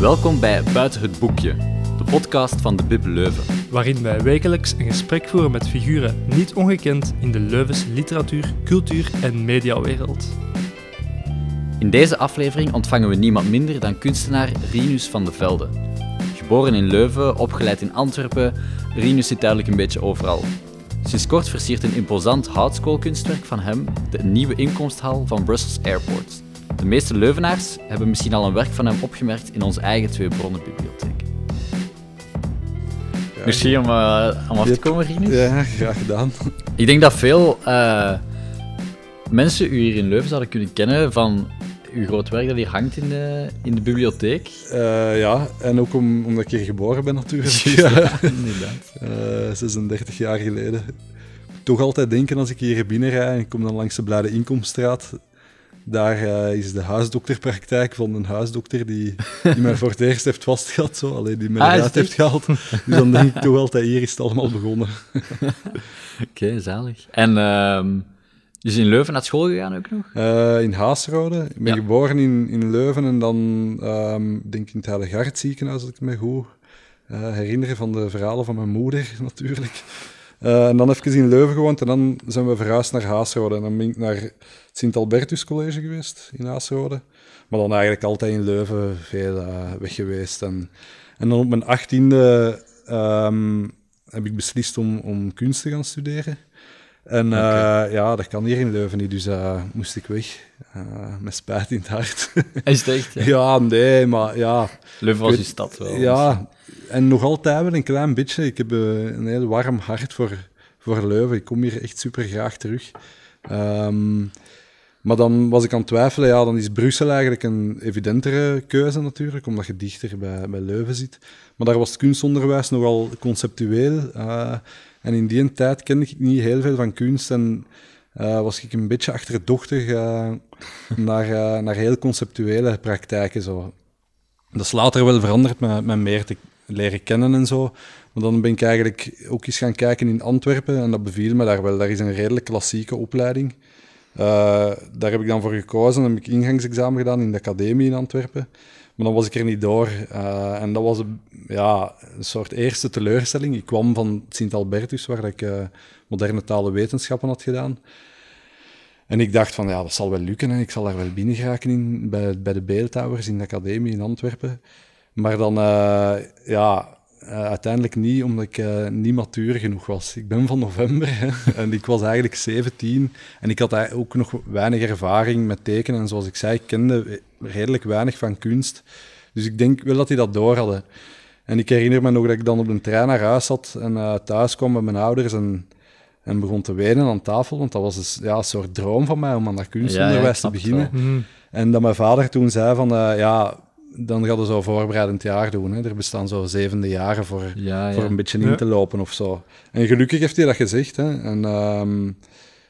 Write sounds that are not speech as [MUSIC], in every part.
Welkom bij Buiten het Boekje, de podcast van de Bib Leuven. waarin wij wekelijks een gesprek voeren met figuren niet ongekend in de Leuvense literatuur, cultuur en mediawereld. In deze aflevering ontvangen we niemand minder dan kunstenaar Rinus van de Velde. Geboren in Leuven, opgeleid in Antwerpen, Rinus zit duidelijk een beetje overal. Sinds kort versiert een imposant houtskoolkunstwerk van hem de nieuwe inkomsthal van Brussels Airport. De meeste Leuvenaars hebben misschien al een werk van hem opgemerkt in onze eigen twee bronnenbibliotheek. Merci om, eh, om af te komen, Rinus. Ja, graag gedaan. Ik denk dat veel eh, mensen u hier in Leuven zouden kunnen kennen van uw groot werk dat hier hangt in de, in de bibliotheek. Eh, ja, en ook om, omdat ik hier geboren ben natuurlijk. [LAUGHS] Ja, [LAUGHS] inderdaad. Eh, 36 jaar geleden. Toch altijd denken als ik hier binnenrijd en ik kom dan langs de Blade Inkomstraat. Daar eh, is de huisdokterpraktijk van een huisdokter die, die mij voor het eerst heeft vastgehad. Zo. Alleen die mij Ah, eruit heeft gehaald. Dus dan denk ik toch altijd, hier is het allemaal begonnen. [LAUGHS] Oké, zalig. En ehm dus in Leuven naar school gegaan ook nog? Eh, in Haasrode. Ik ben Ja. geboren in, in Leuven en dan ehm denk ik in het Heiligard ziekenhuis, als ik me goed eh, herinneren van de verhalen van mijn moeder [LAUGHS] natuurlijk. Eh, en dan even in Leuven gewoond en dan zijn we verhuisd naar Haasrode. En dan ben ik naar het Sint-Albertus College geweest in Haasrode. Maar dan eigenlijk altijd in Leuven veel eh, weg geweest. En, en dan op mijn achttiende ehm heb ik beslist om, om kunst te gaan studeren. En eh, ja, dat kan hier in Leuven niet, dus moest ik weg. Met spijt in het hart. Is het echt? [LAUGHS] Ja. ja, nee, maar ja. Leuven was weet- stad wel. Ja, en nog altijd wel een klein beetje. Ik heb eh, een heel warm hart voor, voor Leuven. Ik kom hier echt super graag terug. Ehm, maar dan was ik aan het twijfelen, ja, dan is Brussel eigenlijk een evidentere keuze natuurlijk, omdat je dichter bij, bij Leuven zit. Maar daar was het kunstonderwijs nogal conceptueel. eh, en in die tijd kende ik niet heel veel van kunst en eh, was ik een beetje achterdochtig naar, naar heel conceptuele praktijken. Zo. Dat is later wel veranderd met, met meer te leren kennen en zo. Maar dan ben ik eigenlijk ook eens gaan kijken in Antwerpen en dat beviel me daar wel. Daar is een redelijk klassieke opleiding. Eh, daar heb ik dan voor gekozen. Dan heb ik ingangsexamen gedaan in de academie in Antwerpen. Maar dan was ik er niet door. Eh, en dat was een, ja, een soort eerste teleurstelling. Ik kwam van Sint-Albertus, waar ik eh, moderne talen wetenschappen had gedaan. En ik dacht van, ja, dat zal wel lukken. Hè. Ik zal daar wel binnen geraken in, bij, bij de beeldhouwers in de academie in Antwerpen. Maar dan, eh, ja, eh, uiteindelijk niet, omdat ik eh, niet matuur genoeg was. Ik ben van november hè, [LAUGHS] en ik was eigenlijk 17 en ik had ook nog weinig ervaring met tekenen. En zoals ik zei, ik kende redelijk weinig van kunst. Dus ik denk wel dat die dat door hadden. En ik herinner me nog dat ik dan op de trein naar huis zat en thuis kwam met mijn ouders en, en begon te wenen aan tafel. Want dat was dus, ja, een soort droom van mij om aan dat kunstonderwijs Ja, ja, ik te beginnen. wel. Mhm. En dat mijn vader toen zei van, ja, dan gaat je zo voorbereidend jaar doen. Hè. Er bestaan zo zevende jaren voor, Ja, voor ja. een beetje Ja. in te lopen of zo. En gelukkig heeft hij dat gezegd. Hè. En, ehm,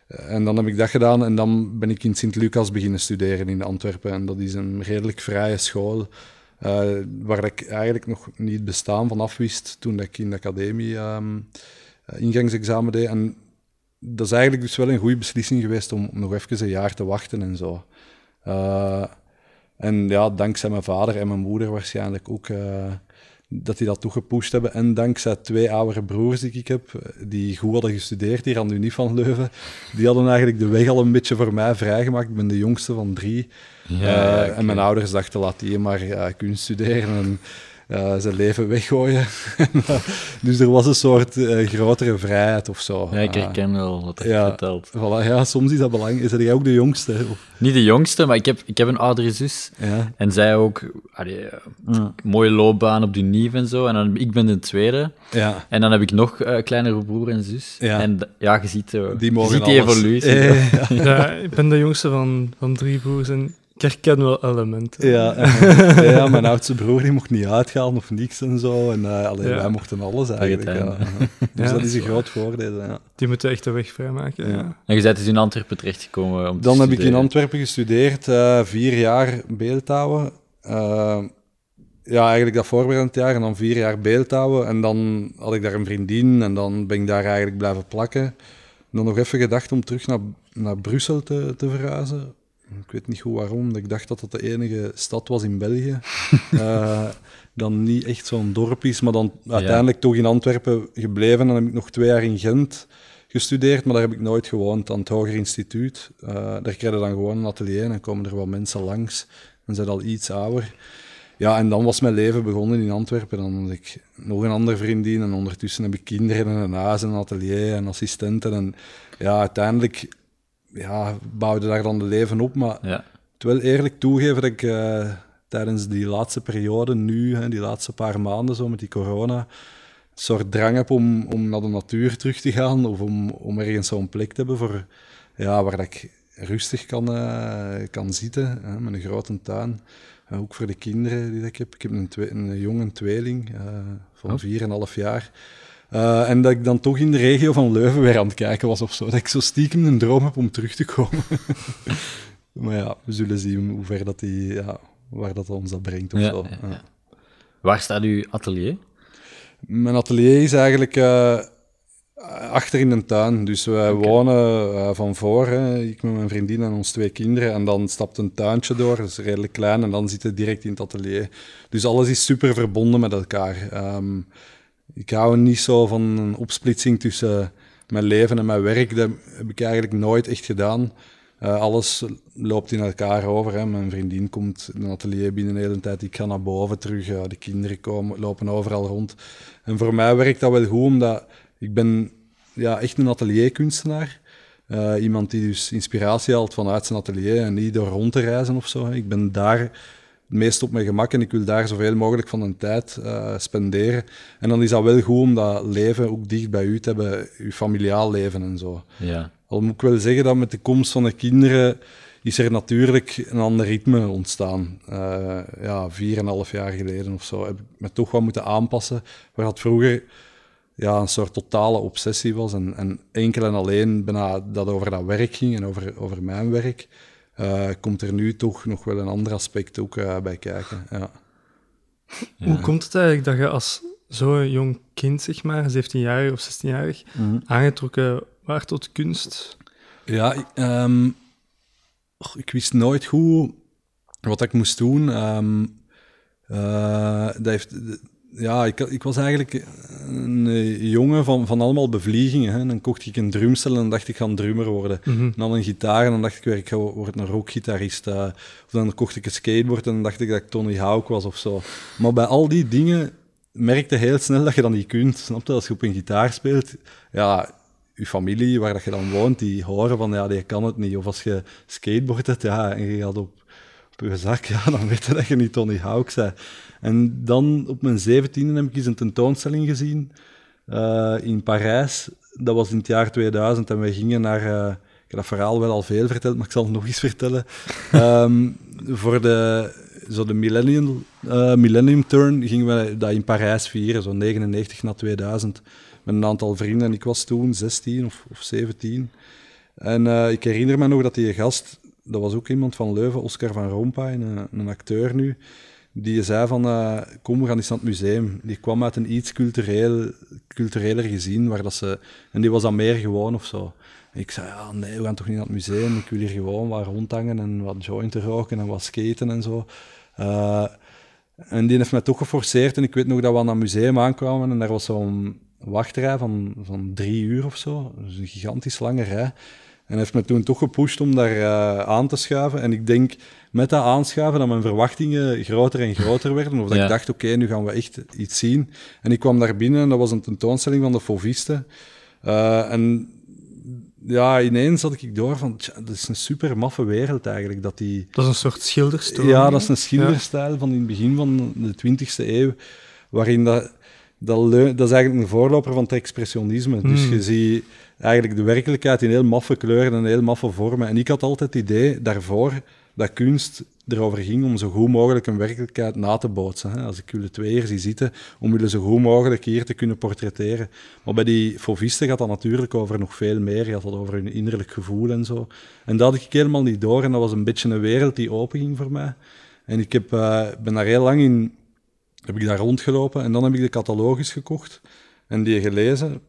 en dan heb ik dat gedaan en dan ben ik in Sint-Lucas beginnen studeren in Antwerpen. En dat is een redelijk vrije school, eh, waar ik eigenlijk nog niet bestaan van afwist toen ik in de academie ehm, eh, ingangsexamen deed. En dat is eigenlijk dus wel een goede beslissing geweest om, om nog even een jaar te wachten en zo. Eh, en ja, dankzij mijn vader en mijn moeder waarschijnlijk ook, eh, dat die dat toegepusht hebben. En dankzij twee oudere broers die ik heb, die goed hadden gestudeerd hier aan de Unie van Leuven, die hadden eigenlijk de weg al een beetje voor mij vrijgemaakt. Ik ben de jongste van drie. Ja, Eh. En mijn ouders dachten, laat die maar eh, kunnen studeren en eh, zijn leven weggooien. [LAUGHS] dus er was een soort eh, grotere vrijheid of zo. Ja, ik Eh, herken wel wat je ja. vertelt. voilà, ja, soms is dat belangrijk. Is jij ook de jongste? Of, Niet de jongste, maar ik heb, ik heb een oudere zus. ja. En zij ook, allee, eh, mooie loopbaan op de NIF en zo. En dan, ik ben de tweede. Ja. En dan heb ik nog eh kleinere broer en zus. Ja. En ja, je ziet, eh, Die je mogen ziet die alles. evolutie. Eh, ja. Ja, ik ben de jongste van, van drie broers en ik herken wel elementen. Ja, [LAUGHS] en- ja, mijn oudste broer die mocht niet uitgaan of niks en zo. En eh, alleen Ja. wij mochten alles eigenlijk. Ja. [LAUGHS] Dus Ja, dat is een groot voordeel. Ja. Die moeten echt de weg vrijmaken. Ja. Ja. En je bent dus in Antwerpen terechtgekomen om te Dan heb ik in. Antwerpen gestudeerd, eh, vier jaar beeldhouwen. Eh, ja, eigenlijk dat voorbereidend jaar en dan vier jaar beeldhouwen. En dan had ik daar een vriendin en dan ben ik daar eigenlijk blijven plakken. Dan nog even gedacht om terug naar, naar Brussel te, te verhuizen. Ik weet niet goed waarom. Ik dacht dat dat de enige stad was in België. uh, [LAUGHS] dan niet echt zo'n dorp is, maar dan uiteindelijk toch in Antwerpen gebleven. Dan heb ik nog twee jaar in Gent gestudeerd, maar daar heb ik nooit gewoond, aan het Hoger Instituut. Uh, daar krijg je dan gewoon een atelier en dan komen er wat mensen langs. Dan zijn al iets ouder. Ja, en dan was mijn leven begonnen in Antwerpen. Dan had ik nog een andere vriendin en ondertussen heb ik kinderen en een huis en een atelier en assistenten. En ja, uiteindelijk ja, bouwde daar dan de leven op. Maar ja. ik wil eerlijk toegeven dat ik uh, tijdens die laatste periode, nu, hè, die laatste paar maanden zo met die corona, een soort drang heb om, om naar de natuur terug te gaan of om, om ergens zo'n plek te hebben voor, ja, waar ik rustig kan, uh, kan zitten, hè, met een grote tuin. Uh, ook voor de kinderen die ik heb. Ik heb een, twee, een jonge tweeling uh, van 4,5 oh. jaar. Uh, en dat ik dan toch in de regio van Leuven weer aan het kijken was of zo. Dat ik zo stiekem een droom heb om terug te komen. [LAUGHS] maar ja, we zullen zien hoe ver dat die, ja, waar dat ons dat brengt of ja, zo. Ja, waar staat uw atelier? Mijn atelier is eigenlijk uh, achter in de tuin. Dus wij okay. wonen uh, van voor, hè. ik met mijn vriendin en ons twee kinderen. En dan stapt een tuintje door, dat is redelijk klein. En dan zitten we direct in het atelier. Dus alles is super verbonden met elkaar. Um, ik hou niet zo van een opsplitsing tussen mijn leven en mijn werk. Dat heb ik eigenlijk nooit echt gedaan. Uh, alles loopt in elkaar over. Mijn vriendin komt in een atelier binnen de hele tijd. Ik ga naar boven terug. De kinderen komen, lopen overal rond. En voor mij werkt dat wel goed, omdat ik ben ja, echt een atelierkunstenaar. Uh, iemand die dus inspiratie haalt vanuit zijn atelier en niet door rond te reizen of zo. Ik ben daar het meest op mijn gemak en ik wil daar zoveel mogelijk van een tijd uh, spenderen. En dan is dat wel goed om dat leven ook dicht bij u te hebben, uw familiaal leven en zo. Ja. Al moet ik wel zeggen dat met de komst van de kinderen is er natuurlijk een ander ritme ontstaan. Uh, ja, vier en een half jaar geleden of zo heb ik me toch wat moeten aanpassen, waar dat vroeger ja, een soort totale obsessie was en, en enkel en alleen bijna dat over dat werk ging en over, over mijn werk uh, komt er nu toch nog wel een ander aspect ook uh, bij kijken. Ja. Hoe komt het eigenlijk dat je als zo'n jong kind, zeg maar, 17-jarig of 16-jarig, mm -hmm. aangetrokken waart tot kunst? Ja, ik, um, ik wist nooit goed wat ik moest doen. Um, uh, dat heeft, ja, ik, ik was eigenlijk een jongen van, van allemaal bevliegingen. Hè. Dan kocht ik een drumstel en dan dacht ik, ga een drummer worden. Mm -hmm. Dan een gitaar en dan dacht ik weer, ik ga worden een rockgitarist. Uh, of dan kocht ik een skateboard en dan dacht ik dat ik Tony Hawk was of zo. Maar bij al die dingen merkte heel snel dat je dat niet kunt. Snap je? Als je op een gitaar speelt, ja, je familie waar dat je dan woont, die horen van, ja, die kan het niet. Of als je skateboard hebt, ja, en je gaat op, op je zak, [LAUGHS] ja, dan weet je dat je niet Tony Hawk bent. En dan op mijn zeventiende heb ik eens een tentoonstelling gezien uh, in Parijs. Dat was in het jaar 2000 en we gingen naar... Uh, ik heb dat verhaal wel al veel verteld, maar ik zal het nog eens vertellen. um, [LAUGHS] voor de, zo de millennium, uh, millennium Turn gingen we dat in Parijs vieren, zo 99 na 2000. Met een aantal vrienden. En ik was toen 16 of, of 17. En ik herinner me nog dat die gast, dat was ook iemand van Leuven, Oscar van Rompuy, een, een acteur nu die zei van, uh, kom, we gaan eens naar het museum. Die kwam uit een iets cultureel, cultureler gezien, waar dat ze... En die was dan meer gewoon of zo. Ik zei, ja, nee, we gaan toch niet naar het museum. Ik wil hier gewoon wat rondhangen en wat jointen roken en wat skaten en zo. Uh, en die heeft mij toch geforceerd. En ik weet nog dat we aan het museum aankwamen en daar was zo'n wachtrij van, van drie uur of zo. Dus een gigantisch lange rij. En heeft me toen toch gepusht om daar uh, aan te schuiven. En ik denk met dat aanschuiven dat mijn verwachtingen groter en groter werden. Of dat ja. ik dacht, oké, okay, nu gaan we echt iets zien. En ik kwam daar binnen en dat was een tentoonstelling van de Fauvisten. Uh, en ja, ineens had ik door van, tja, dat is een super maffe wereld eigenlijk. Dat, die... dat is een soort schilderstijl. Ja, dat is een schilderstijl ja. van in het begin van de 20e eeuw, waarin dat, dat, dat is eigenlijk een voorloper van het expressionisme. Mm. Dus je ziet eigenlijk de werkelijkheid in heel maffe kleuren en heel maffe vormen. En ik had altijd het idee daarvoor dat kunst erover ging om zo goed mogelijk een werkelijkheid na te bootsen. Hè. Als ik jullie twee hier zie zitten, om jullie zo goed mogelijk hier te kunnen portretteren. Maar bij die fovisten gaat dat natuurlijk over nog veel meer. Gaat dat over hun innerlijk gevoel en zo. En dat had ik helemaal niet door. En dat was een beetje een wereld die open ging voor mij. En ik heb, uh, ben daar heel lang in heb ik daar rondgelopen. En dan heb ik de catalogus gekocht en die gelezen.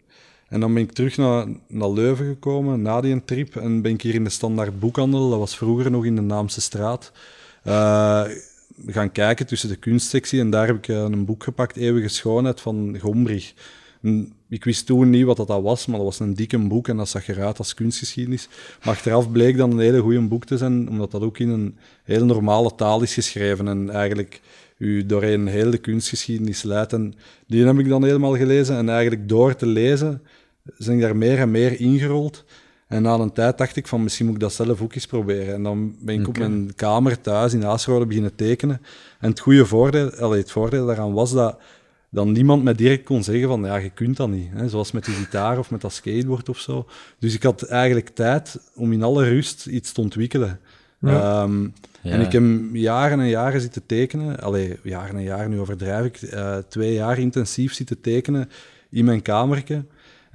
En dan ben ik terug naar, naar Leuven gekomen na die trip en ben ik hier in de standaard boekhandel, dat was vroeger nog in de Naamse straat, uh, gaan kijken tussen de kunstsectie en daar heb ik een boek gepakt, Eeuwige Schoonheid van Gombrich. ik wist toen niet wat dat was, maar dat was een dikke boek en dat zag eruit als kunstgeschiedenis. Maar achteraf bleek dat een hele goede boek te zijn, omdat dat ook in een hele normale taal is geschreven en eigenlijk u doorheen heel de kunstgeschiedenis leidt. En die heb ik dan helemaal gelezen en eigenlijk door te lezen ben ik daar meer en meer ingerold. En na een tijd dacht ik van misschien moet ik dat zelf ook eens proberen. En dan ben ik op mijn kamer thuis in Aasrode beginnen tekenen. En het goede voordeel, allee, het voordeel daaraan was dat dan niemand mij direct kon zeggen van ja, je kunt dat niet. Hè? Zoals met die gitaar of met dat skateboard of zo. Dus ik had eigenlijk tijd om in alle rust iets te ontwikkelen. Ehm, en ik heb jaren en jaren zitten tekenen. Allee, jaren en jaren, nu overdrijf ik. Uh, twee jaar intensief zitten tekenen in mijn kamertje.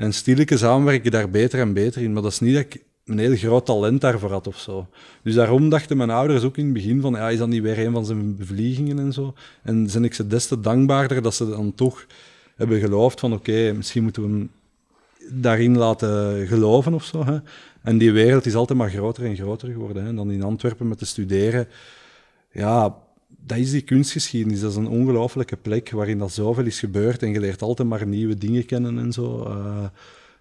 En stilletjes samenwerken daar beter en beter in. Maar dat is niet dat ik een heel groot talent daarvoor had of zo. Dus daarom dachten mijn ouders ook in het begin van, ja, is dat niet weer een van zijn bevliegingen en zo? En zijn ik ze des te dankbaarder dat ze dan toch hebben geloofd van, oké, misschien moeten we hem daarin laten geloven of zo. Hè? En die wereld is altijd maar groter en groter geworden. Hè? Dan in Antwerpen met te studeren. Ja, dat is die kunstgeschiedenis. Dat is een ongelooflijke plek waarin dat zoveel is gebeurd. En je leert altijd maar nieuwe dingen kennen en zo. Uh,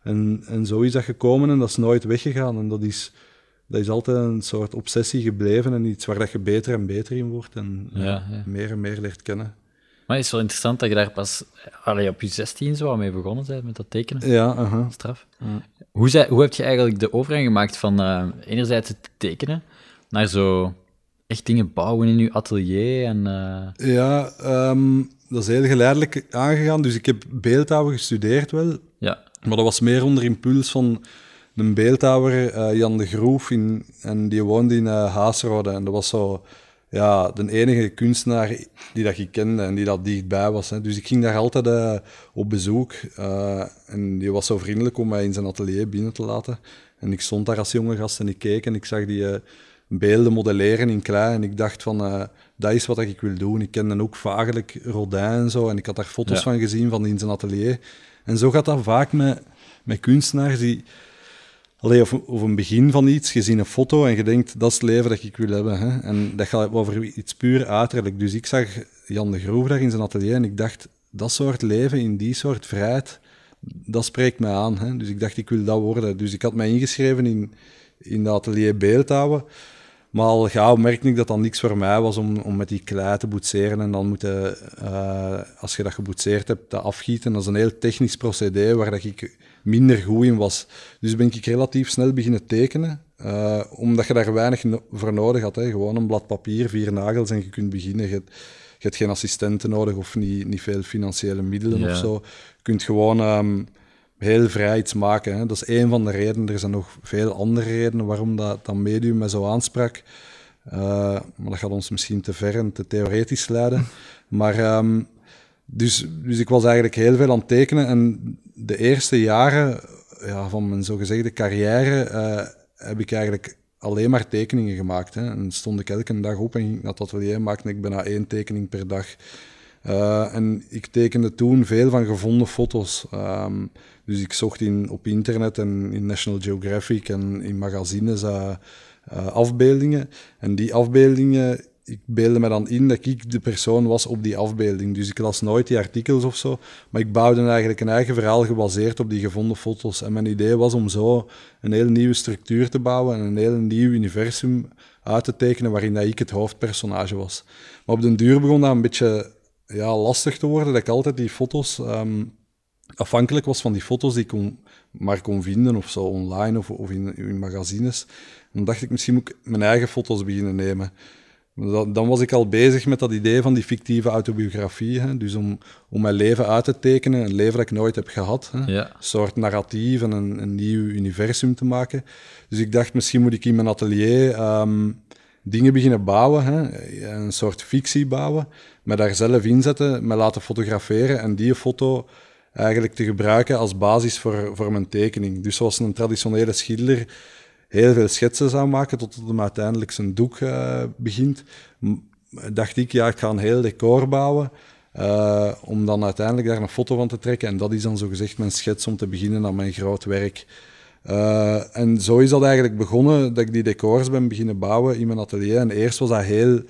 en, en zo is dat gekomen en dat is nooit weggegaan. En dat is, dat is altijd een soort obsessie gebleven en iets waar dat je beter en beter in wordt en ja, ja. meer en meer leert kennen. Maar het is wel interessant dat je daar pas allee, op je 16 zo mee begonnen bent met dat tekenen. Ja, uh Straf. Hoe, zei, hoe heb je eigenlijk de overgang gemaakt van uh, enerzijds het tekenen naar zo echt dingen bouwen in je atelier? En, uh... Ja, um, dat is heel geleidelijk aangegaan. Dus ik heb beeldhouwen gestudeerd wel. Ja. Maar dat was meer onder impuls van een beeldhouwer, uh, Jan de Groef, in, en die woonde in uh, Haasrode. En dat was zo ja, de enige kunstenaar die dat ik kende en die dat dichtbij was. Hè. Dus ik ging daar altijd uh, op bezoek. en die was zo vriendelijk om mij in zijn atelier binnen te laten. En ik stond daar als jonge gast en ik keek en ik zag die beelden modelleren in klei. En ik dacht van, dat is wat ik wil doen. Ik kende ook vagelijk Rodin en zo. En ik had daar foto's van gezien van in zijn atelier. En zo gaat dat vaak met, met kunstenaars die... Allee, of, of een begin van iets, je ziet een foto en je denkt, dat is het leven dat ik wil hebben. Hè? En dat gaat over iets puur uiterlijk. Dus ik zag Jan de Groef daar in zijn atelier en ik dacht, dat soort leven, in die soort vrijheid, dat spreekt mij aan. Hè? Dus ik dacht, ik wil dat worden. Dus ik had mij ingeschreven in, in de atelier beeldhouwen. Maar al gauw merkte ik dat dat niks voor mij was om, om met die klei te boetseren. En dan moeten, uh, als je dat geboetseerd hebt, dat afgieten. Dat is een heel technisch procedé waar dat ik minder goed in was. Dus ben ik relatief snel beginnen tekenen. Uh, omdat je daar weinig no voor nodig had. Hè. Gewoon een blad papier, vier nagels en je kunt beginnen. Je, je hebt geen assistenten nodig of niet, niet veel financiële middelen of zo. Je kunt gewoon... Um, heel vrij iets maken. Hè. Dat is één van de redenen. Er zijn nog veel andere redenen waarom dat, dat medium me zo aansprak. Uh, maar dat gaat ons misschien te ver en te theoretisch leiden. [LAUGHS] Maar um, dus, dus ik was eigenlijk heel veel aan het tekenen. En de eerste jaren ja, van mijn zogezegde carrière uh, heb ik eigenlijk alleen maar tekeningen gemaakt. Hè. En stond ik elke dag op en ging naar het atelier, maakte ik bijna één tekening per dag. Uh, en ik tekende toen veel van gevonden foto's. Um, dus ik zocht in, op internet en in National Geographic en in magazines uh, uh, afbeeldingen. En die afbeeldingen, ik beelde me dan in dat ik de persoon was op die afbeelding. Dus ik las nooit die artikels of zo, maar ik bouwde eigenlijk een eigen verhaal gebaseerd op die gevonden foto's. En mijn idee was om zo een hele nieuwe structuur te bouwen en een heel nieuw universum uit te tekenen waarin dat ik het hoofdpersonage was. Maar op den duur begon dat een beetje ja, lastig te worden, dat ik altijd die foto's... Um, afhankelijk was van die foto's die ik kon, maar kon vinden of zo online of, of in, in magazines. dan dacht ik, misschien moet ik mijn eigen foto's beginnen nemen. Dan, dan was ik al bezig met dat idee van die fictieve autobiografie. Hè? Dus om, om mijn leven uit te tekenen, een leven dat ik nooit heb gehad. Hè? Een soort narratief en een, een, nieuw universum te maken. Dus ik dacht, misschien moet ik in mijn atelier um, dingen beginnen bouwen. Hè? Een soort fictie bouwen. Me daar zelf inzetten, me laten fotograferen en die foto eigenlijk te gebruiken als basis voor, voor mijn tekening. Dus zoals een traditionele schilder heel veel schetsen zou maken tot hij uiteindelijk zijn doek uh, begint, dacht ik, ja, ik ga een heel decor bouwen Uh, om dan uiteindelijk daar een foto van te trekken. En dat is dan zogezegd mijn schets om te beginnen aan mijn groot werk. Uh, en zo is dat eigenlijk begonnen, dat ik die decors ben beginnen bouwen in mijn atelier. En eerst was dat heel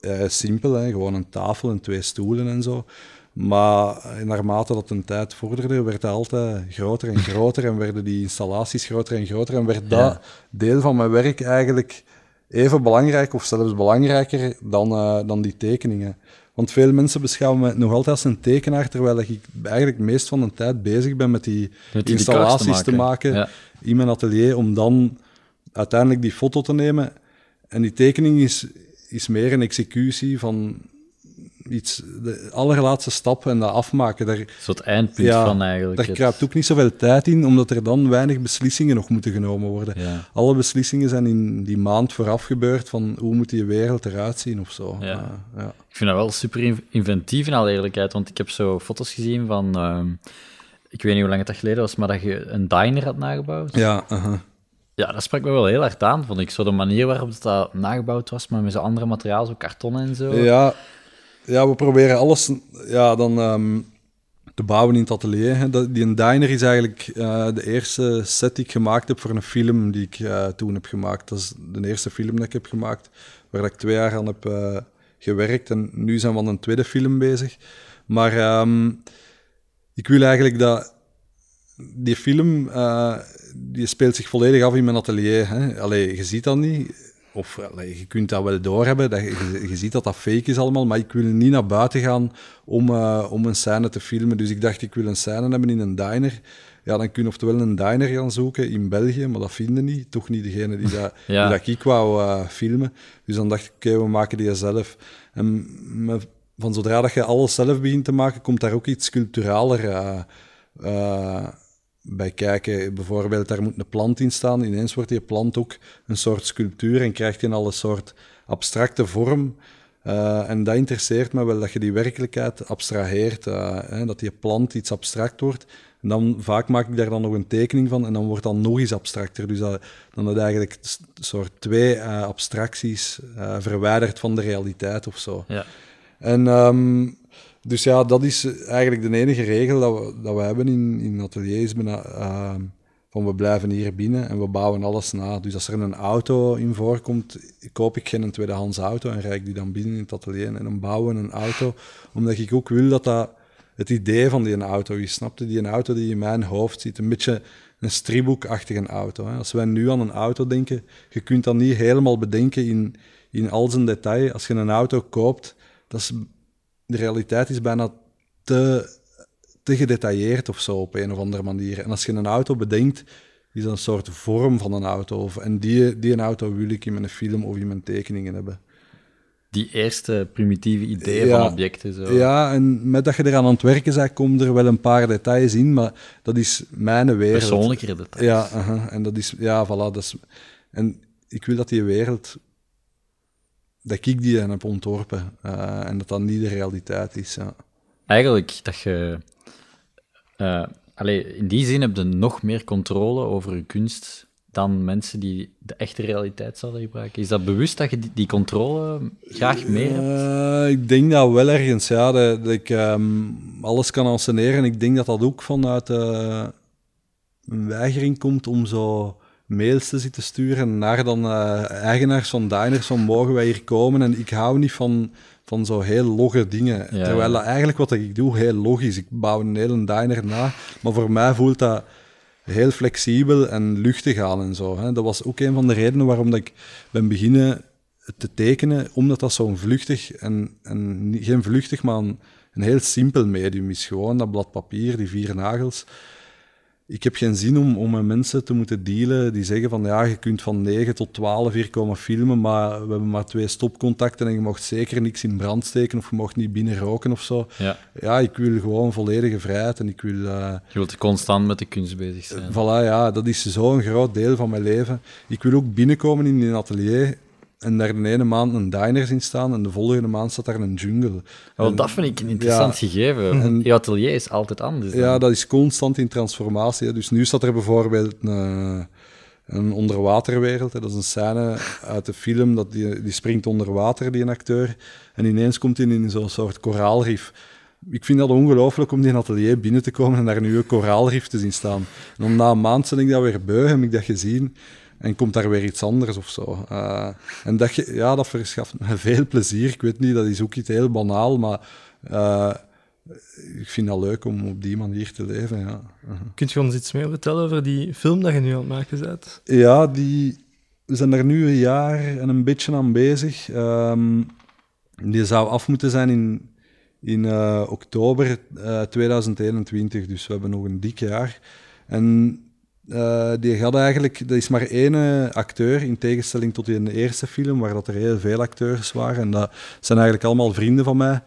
uh, simpel, hè? gewoon een tafel en twee stoelen en zo. Maar naarmate dat een tijd vorderde, werd dat altijd groter en groter en werden die installaties groter en groter en werd dat deel van mijn werk eigenlijk even belangrijk of zelfs belangrijker dan, uh, dan die tekeningen. Want veel mensen beschouwen me nog altijd als een tekenaar, terwijl ik eigenlijk meest van de tijd bezig ben met die, installaties te maken, in mijn atelier, om dan uiteindelijk die foto te nemen. En die tekening is, is meer een executie van iets, de allerlaatste stap en dat afmaken. Daar, het eindpunt van eigenlijk. Daar kruipt ook niet zoveel tijd in, omdat er dan weinig beslissingen nog moeten genomen worden. Alle beslissingen zijn in die maand vooraf gebeurd van hoe moet die wereld eruit zien of zo. Ja. ja. Ik vind dat wel super inventief in alle eerlijkheid, want ik heb zo foto's gezien van... Ehm, ik weet niet hoe lang het dat geleden was, maar dat je een diner had nagebouwd. Ja, uh Ja, dat sprak me wel heel hard aan, vond ik. Zo de manier waarop dat nagebouwd was, maar met zo'n andere materiaal, zo karton en zo. Ja, ja, we proberen alles ja, dan ehm, te bouwen in het atelier. Hè. Die diner is eigenlijk uh, de eerste set die ik gemaakt heb voor een film die ik uh, toen heb gemaakt. Dat is de eerste film dat ik heb gemaakt, waar ik twee jaar aan heb uh, gewerkt. En nu zijn we aan een tweede film bezig. Maar um, ik wil eigenlijk dat die film, die speelt zich volledig af in mijn atelier. Hè. Allee, je ziet dat niet of je kunt dat wel doorhebben, dat je, je, ziet dat dat fake is allemaal, maar ik wil niet naar buiten gaan om, uh, om een scène te filmen. Dus ik dacht, ik wil een scène hebben in een diner. Ja, dan kun je oftewel een diner gaan zoeken in België, maar dat vinden niet. Toch niet degene die dat, [LAUGHS] ja. die dat ik wou uh, filmen. Dus dan dacht ik, oké, okay, we maken die zelf. En van zodra dat je alles zelf begint te maken, komt daar ook iets culturaler uh, bij kijken. Bijvoorbeeld, daar moet een plant in staan. Ineens wordt die plant ook een soort sculptuur en krijgt je al een soort abstracte vorm. Uh, en dat interesseert me wel, dat je die werkelijkheid abstraheert, uh, hè, dat die plant iets abstract wordt. En dan vaak maak ik daar dan nog een tekening van en dan wordt dat nog iets abstracter. Dus dat, dan dat eigenlijk een soort twee uh, abstracties verwijderd van de realiteit of zo. Ja. En um, dus ja, dat is eigenlijk de enige regel dat we, dat we hebben in, in ateliers. Uh, van we blijven hier binnen en we bouwen alles na. Dus als er een auto in voorkomt, koop ik geen tweedehands auto en rijd ik die dan binnen in het atelier en dan bouwen we een auto. Omdat ik ook wil dat dat het idee van die auto is. Snapte? Die een auto die in mijn hoofd zit, een beetje een stripboekachtige auto. Hè. Als wij nu aan een auto denken, je kunt dat niet helemaal bedenken in, in al zijn detail. Als je een auto koopt, dat is de realiteit is bijna te, te gedetailleerd of zo op een of andere manier. En als je een auto bedenkt, is dat een soort vorm van een auto. Of, en die, die een auto wil ik in mijn film of in mijn tekeningen hebben. Die eerste primitieve ideeën van objecten. Zo. Ja, en met dat je eraan aan het werken bent, komen er wel een paar details in, maar dat is mijn wereld. Persoonlijkere details. Ja, uh en dat is, ja, voilà. Dat is, en ik wil dat die wereld dat ik die dan heb ontworpen uh, en dat dat niet de realiteit is. Ja. Eigenlijk dat je. Uh, allee, in die zin heb je nog meer controle over je kunst dan mensen die de echte realiteit zouden gebruiken. Is dat bewust dat je die, die controle graag meer hebt? Uh, ik denk dat wel ergens, ja. Dat, dat ik um, alles kan anseneren. Ik denk dat dat ook vanuit een weigering komt om zo mails te zitten sturen naar dan uh, eigenaars van diners van mogen wij hier komen en ik hou niet van, van zo heel logge dingen. Terwijl dat eigenlijk wat ik doe heel logisch. Ik bouw een hele diner na, maar voor mij voelt dat heel flexibel en luchtig aan en zo. Hè. Dat was ook een van de redenen waarom dat ik ben beginnen te tekenen, omdat dat zo'n vluchtig en, en geen vluchtig, maar een, een heel simpel medium is. Gewoon dat blad papier, die vier nagels ik heb geen zin om, om met mensen te moeten dealen die zeggen van ja, je kunt van 9 tot 12 hier komen filmen, maar we hebben maar twee stopcontacten en je mag zeker niks in brand steken of je mag niet binnen roken of zo. Ja, ja ik wil gewoon volledige vrijheid en ik wil... Uh, je wilt constant met de kunst bezig zijn. Voilà, ja, dat is zo'n groot deel van mijn leven. Ik wil ook binnenkomen in een atelier en daar de ene maand een diner in staan en de volgende maand staat daar een jungle. Wel, dat vind ik een interessant gegeven. En, je atelier is altijd anders. Ja, dat is constant in transformatie. Dus nu staat er bijvoorbeeld een, een onderwaterwereld. Dat is een scène uit de film, dat die, die springt onder water, die een acteur. En ineens komt hij in zo'n soort koraalrif. ik vind dat ongelooflijk om die atelier binnen te komen en daar nu een koraalrif te zien staan. En dan na een maand ben ik dat weer beu, heb ik dat gezien. En komt daar weer iets anders of zo. Uh, en dat, ja, dat verschaft me veel plezier. Ik weet niet, dat is ook iets heel banaal, maar uh, ik vind dat leuk om op die manier te leven. Ja. Uh-huh. Kunt je ons iets meer vertellen over die film dat je nu aan het maken bent? Ja, die, we zijn daar nu een jaar en een beetje aan bezig. Um, die zou af moeten zijn in, in uh, oktober 2021, dus we hebben nog een dik jaar. En uh, die had eigenlijk, dat is maar één acteur, in tegenstelling tot in de eerste film, waar dat er heel veel acteurs waren. En dat zijn eigenlijk allemaal vrienden van mij.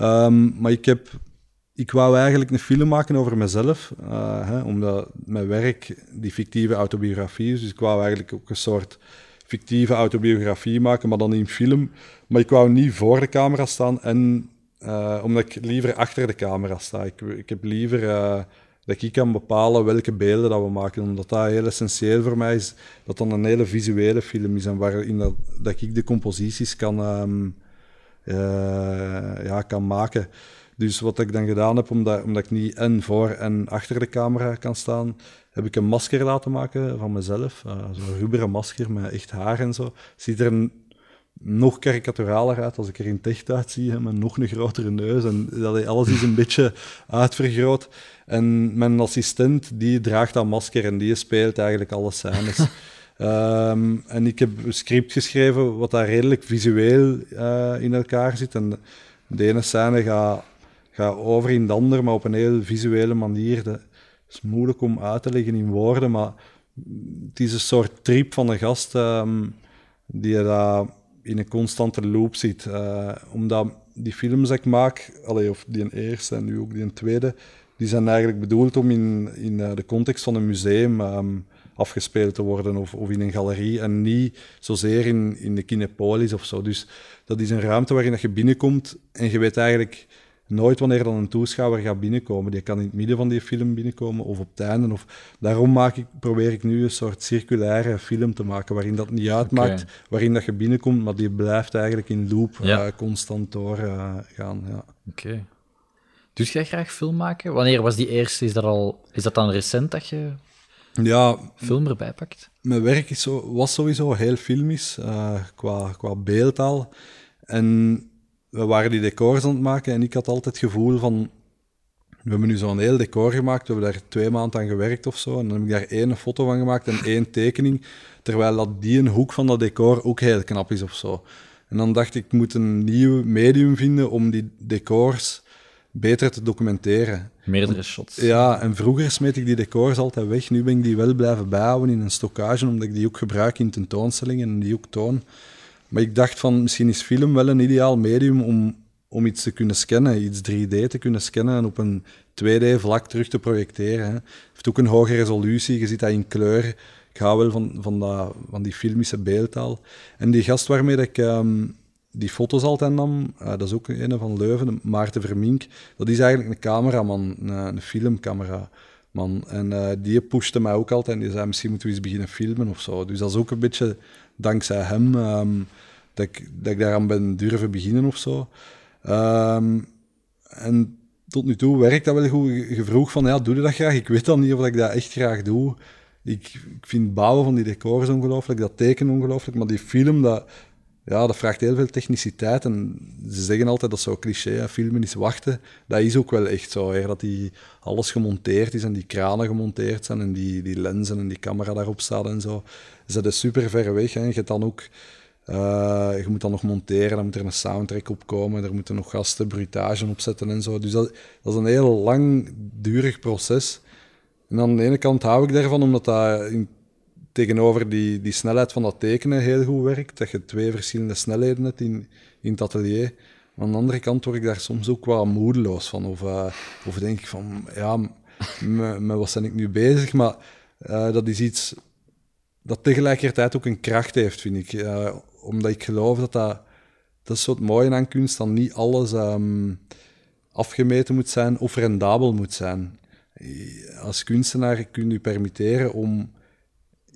Um, maar ik, heb, ik wou eigenlijk een film maken over mezelf, uh, hè, omdat mijn werk die fictieve autobiografie is. Dus ik wou eigenlijk ook een soort fictieve autobiografie maken, maar dan in film. Maar ik wou niet voor de camera staan en omdat ik liever achter de camera sta. Ik, ik heb liever dat ik kan bepalen welke beelden dat we maken. Omdat dat heel essentieel voor mij is. Dat dan een hele visuele film is en waarin dat, dat ik de composities kan, um, uh, ja, kan maken. Dus wat ik dan gedaan heb, omdat, omdat ik niet en voor en achter de camera kan staan, heb ik een masker laten maken van mezelf. Uh, Zo'n ruberen masker met echt haar en zo. Ziet er een, nog karikaturaler uit als ik er in echt uitzie, met nog een grotere neus. En dat alles is een [LAUGHS] beetje uitvergroot. En mijn assistent, die draagt dat masker en die speelt eigenlijk alle scènes. um, [LAUGHS] en ik heb een script geschreven wat daar redelijk visueel uh, in elkaar zit. En de ene scène gaat, over in de andere, maar op een heel visuele manier. Dat is moeilijk om uit te leggen in woorden, maar het is een soort trip van een gast um, die daar in een constante loop zit. Uh, omdat die films die ik maak, allee, of die een eerste en nu ook die een tweede, die zijn eigenlijk bedoeld om in, in uh, de context van een museum um, afgespeeld te worden of, of in een galerie en niet zozeer in, in de Kinepolis of zo. Dus dat is een ruimte waarin dat je binnenkomt en je weet eigenlijk nooit wanneer dan een toeschouwer gaat binnenkomen. Die kan in het midden van die film binnenkomen of op het einde. Of, daarom maak ik, probeer ik nu een soort circulaire film te maken, waarin dat niet uitmaakt, okay. waarin dat je binnenkomt, maar die blijft eigenlijk in loop ja. uh, constant doorgaan. Uh, ja. Oké. Okay. Doe jij graag film maken? Wanneer was die eerste? Is dat, al, is dat dan recent dat je ja, film erbij pakt? Mijn werk is zo, was sowieso heel filmisch, uh, qua, qua beeldtaal. En we waren die decors aan het maken en ik had altijd het gevoel van... We hebben nu zo'n heel decor gemaakt, we hebben daar twee maanden aan gewerkt of zo. En dan heb ik daar één foto van gemaakt en één tekening. Terwijl dat die een hoek van dat decor ook heel knap is of zo. En dan dacht ik, ik moet een nieuw medium vinden om die decors beter te documenteren. Meerdere shots. Ja, en vroeger smeet ik die decors altijd weg. Nu ben ik die wel blijven bijhouden in een stockage, omdat ik die ook gebruik in tentoonstellingen en die ook toon. Maar ik dacht van, misschien is film wel een ideaal medium om, om iets te kunnen scannen, iets 3D te kunnen scannen en op een 2D-vlak terug te projecteren. Hè. Het heeft ook een hoge resolutie, je ziet dat in kleur. Ik hou wel van, van, dat, van die filmische beeldtaal. En die gast waarmee ik um, die foto's altijd nam, uh, dat is ook een van Leuven, Maarten Vermink. Dat is eigenlijk een cameraman, een, een filmcameraman. En uh, die pushte mij ook altijd en die zei, misschien moeten we eens beginnen filmen of zo. Dus dat is ook een beetje dankzij hem um, dat, ik, dat ik daaraan ben durven beginnen of zo. Um, en tot nu toe werkt dat wel goed. Je vroeg van, ja, doe je dat graag? Ik weet dan niet of ik dat echt graag doe. Ik, ik vind bouwen van die decors ongelooflijk, dat tekenen ongelooflijk, maar die film, dat, ja, dat vraagt heel veel techniciteit. En ze zeggen altijd dat zo cliché, filmen is wachten. Dat is ook wel echt zo, dat die alles gemonteerd is en die kranen gemonteerd zijn en die, die lenzen en die camera daarop staat en zo. Ze zijn super ver weg. Hè. Je, dan ook, uh, je moet dan nog monteren, dan moet er een soundtrack op komen, er moeten nog gasten bruitage opzetten en zo. Dus dat, dat is een heel langdurig proces. En aan de ene kant hou ik daarvan, omdat dat in tegenover die, die snelheid van dat tekenen heel goed werkt. Dat je twee verschillende snelheden hebt in, in het atelier. Maar aan de andere kant word ik daar soms ook wel moedeloos van. Of, uh, of denk ik van, ja, met wat ben ik nu bezig? Maar uh, dat is iets dat tegelijkertijd ook een kracht heeft, vind ik. Uh, omdat ik geloof dat dat... Dat is zo mooie aan kunst, dat niet alles um, afgemeten moet zijn of rendabel moet zijn. Als kunstenaar kun je permitteren om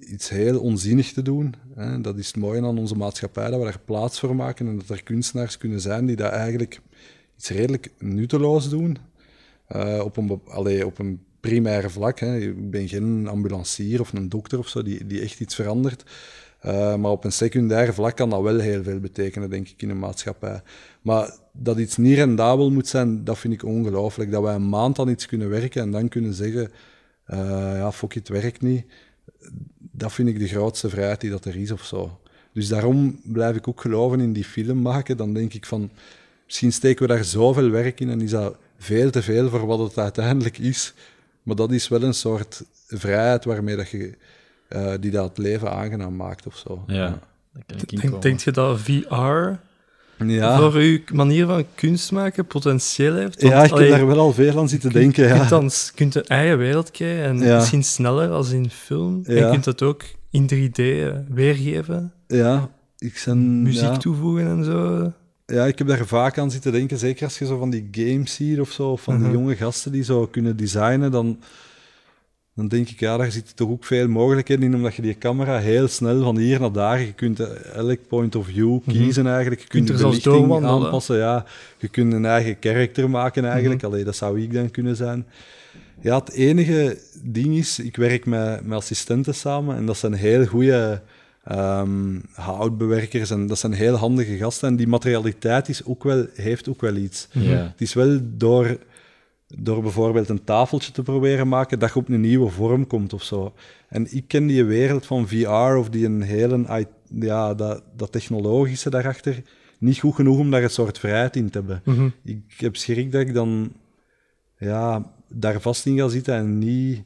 iets heel onzinnig te doen. Hè. Dat is het mooie aan onze maatschappij, dat we daar plaats voor maken en dat er kunstenaars kunnen zijn die dat eigenlijk iets redelijk nutteloos doen. Uh, op, een, allee, op een primaire vlak. Hè. Ik ben geen ambulancier of een dokter of zo die, die echt iets verandert. Uh, maar op een secundair vlak kan dat wel heel veel betekenen, denk ik, in een maatschappij. Maar dat iets niet rendabel moet zijn, dat vind ik ongelooflijk. Dat wij een maand aan iets kunnen werken en dan kunnen zeggen, uh, ja, fuck, het werkt niet. Dat vind ik de grootste vrijheid die dat er is of zo. Dus daarom blijf ik ook geloven in die film maken. Dan denk ik van, misschien steken we daar zoveel werk in en is dat veel te veel voor wat het uiteindelijk is. Maar dat is wel een soort vrijheid waarmee dat je, uh, die dat leven aangenaam maakt of zo. Ja. Denk, denk je dat VR ja. voor uw manier van kunst maken potentieel heeft? Want, ja, ik heb daar wel al veel aan zitten denken. Ja. Je dan, kunt een eigen wereld krijgen en misschien sneller als in film. En je kunt dat ook in 3D weergeven. Ja, ik zijn, muziek toevoegen en zo. Ja, ik heb daar vaak aan zitten denken. Zeker als je zo van die games ziet of zo, of van die jonge gasten die zo kunnen designen, dan, dan denk ik, ja, daar zitten toch ook veel mogelijkheden in, omdat je die camera heel snel van hier naar daar, je kunt elk point of view mhm. kiezen eigenlijk, je kunt, de belichting aanpassen, ja. Je kunt een eigen karakter maken eigenlijk, mm dat zou ik dan kunnen zijn. Ja, het enige ding is, ik werk met, met assistenten samen en dat zijn heel goede um, houtbewerkers. En dat zijn heel handige gasten. En die materialiteit is ook wel, heeft ook wel iets. Het is wel door, door bijvoorbeeld een tafeltje te proberen maken, dat je op een nieuwe vorm komt of zo. En ik ken die wereld van VR of die een hele, ja, dat, dat technologische daarachter niet goed genoeg om daar een soort vrijheid in te hebben. Mhm. Ik heb schrik dat ik dan ja, daar vast in ga zitten en niet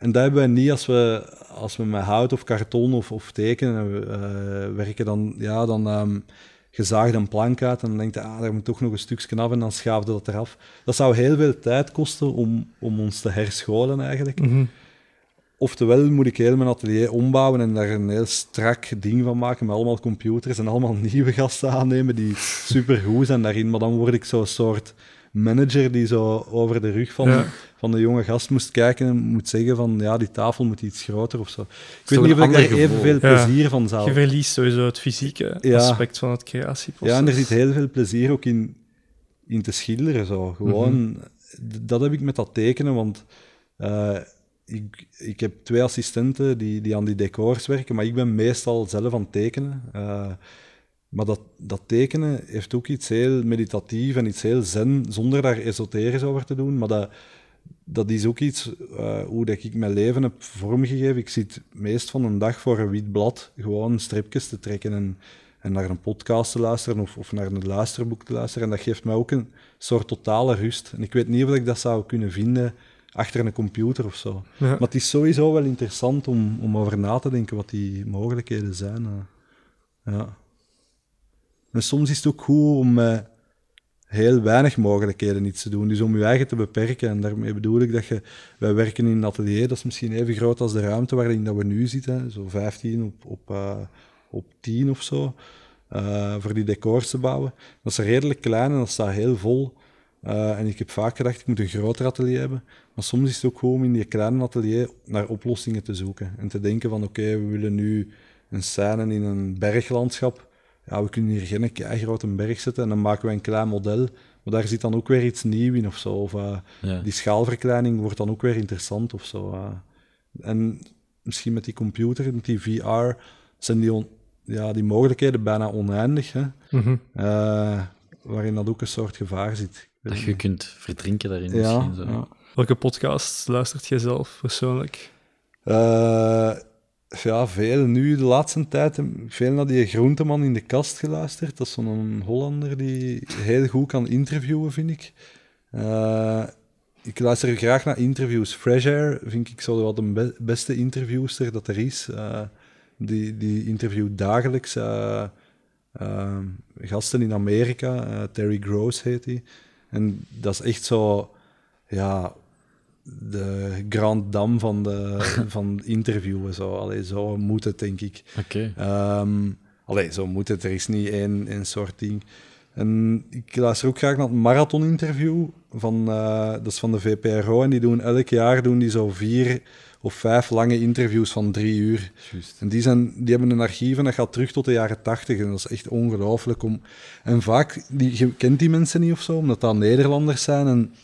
en dat hebben we niet als we, als we met hout of karton of, of tekenen uh, werken. Dan, ja, dan um, gezaagd een plank uit en dan denkt je, ah, daar moet toch nog een stukje af en dan schaafde dat eraf. Dat zou heel veel tijd kosten om, om ons te herscholen eigenlijk. Mm Oftewel moet ik heel mijn atelier ombouwen en daar een heel strak ding van maken met allemaal computers en allemaal [LAUGHS] nieuwe gasten aannemen die supergoed zijn daarin. Maar dan word ik zo'n soort manager die zo over de rug van, van de jonge gast moest kijken en moet zeggen van ja, die tafel moet iets groter of zo. Ik weet niet of ik daar evenveel plezier van zou... Je verliest sowieso het fysieke aspect van het creatieproces. Ja, en er zit heel veel plezier ook in, in te schilderen. Zo. Gewoon, mhm. Dat heb ik met dat tekenen, want... Uh, ik, ik heb twee assistenten die, die aan die decors werken, maar ik ben meestal zelf aan het tekenen. Uh, maar dat, dat tekenen heeft ook iets heel meditatief en iets heel zen, zonder daar esoterisch over te doen. Maar dat, dat is ook iets uh, hoe dat ik mijn leven heb vormgegeven. Ik zit meest van een dag voor een wit blad gewoon stripjes te trekken en, en naar een podcast te luisteren of, of naar een luisterboek te luisteren. En dat geeft mij ook een soort totale rust. En ik weet niet of ik dat zou kunnen vinden achter een computer of zo. Maar het is sowieso wel interessant om, om over na te denken wat die mogelijkheden zijn. Uh, ja. En soms is het ook goed om met heel weinig mogelijkheden iets te doen. Dus om je eigen te beperken. En daarmee bedoel ik dat je... Wij werken in een atelier, dat is misschien even groot als de ruimte waarin dat we nu zitten. Zo 15 op, op, uh, op 10 of zo. Uh, voor die decors te bouwen. Dat is redelijk klein en dat staat heel vol. En ik heb vaak gedacht, ik moet een groter atelier hebben. Maar soms is het ook gewoon om in die kleine atelier naar oplossingen te zoeken. En te denken van, oké, we willen nu een scène in een berglandschap ja, we kunnen hier geen grote berg zetten en dan maken we een klein model. Maar daar zit dan ook weer iets nieuws in of zo. Of, uh, Die schaalverkleining wordt dan ook weer interessant of zo. Uh. En misschien met die computer, met die VR, zijn die, ja, die mogelijkheden bijna oneindig. Hè? Mm uh, waarin dat ook een soort gevaar zit. Dat je kunt verdrinken daarin ja, misschien. Zo. Ja. Welke podcast luistert jij zelf persoonlijk? Ja, veel. Nu, de laatste tijd, veel naar die groenteman in de kast geluisterd. Dat is zo'n Hollander die heel goed kan interviewen, vind ik. Uh, ik luister graag naar interviews. Fresh Air vind ik zo wat de beste interviewster dat er is. Uh, die, die interviewt dagelijks uh, gasten in Amerika. Terry Gross heet hij. En dat is echt zo... Ja, de Grand Dam van, de, [LAUGHS] van interviewen. Zo. Allee, zo moet het, denk ik. Oké. Okay. Um, allee, zo moet het. Er is niet één, één soort ding. En ik luister ook graag naar het marathon-interview van, eh, dat is van de VPRO. En die doen elk jaar doen die zo vier of vijf lange interviews van drie uur. En die, zijn, die hebben een archief en dat gaat terug tot de jaren tachtig. En dat is echt ongelooflijk. Om... En vaak, die, je kent die mensen niet of zo, omdat dat Nederlanders zijn en,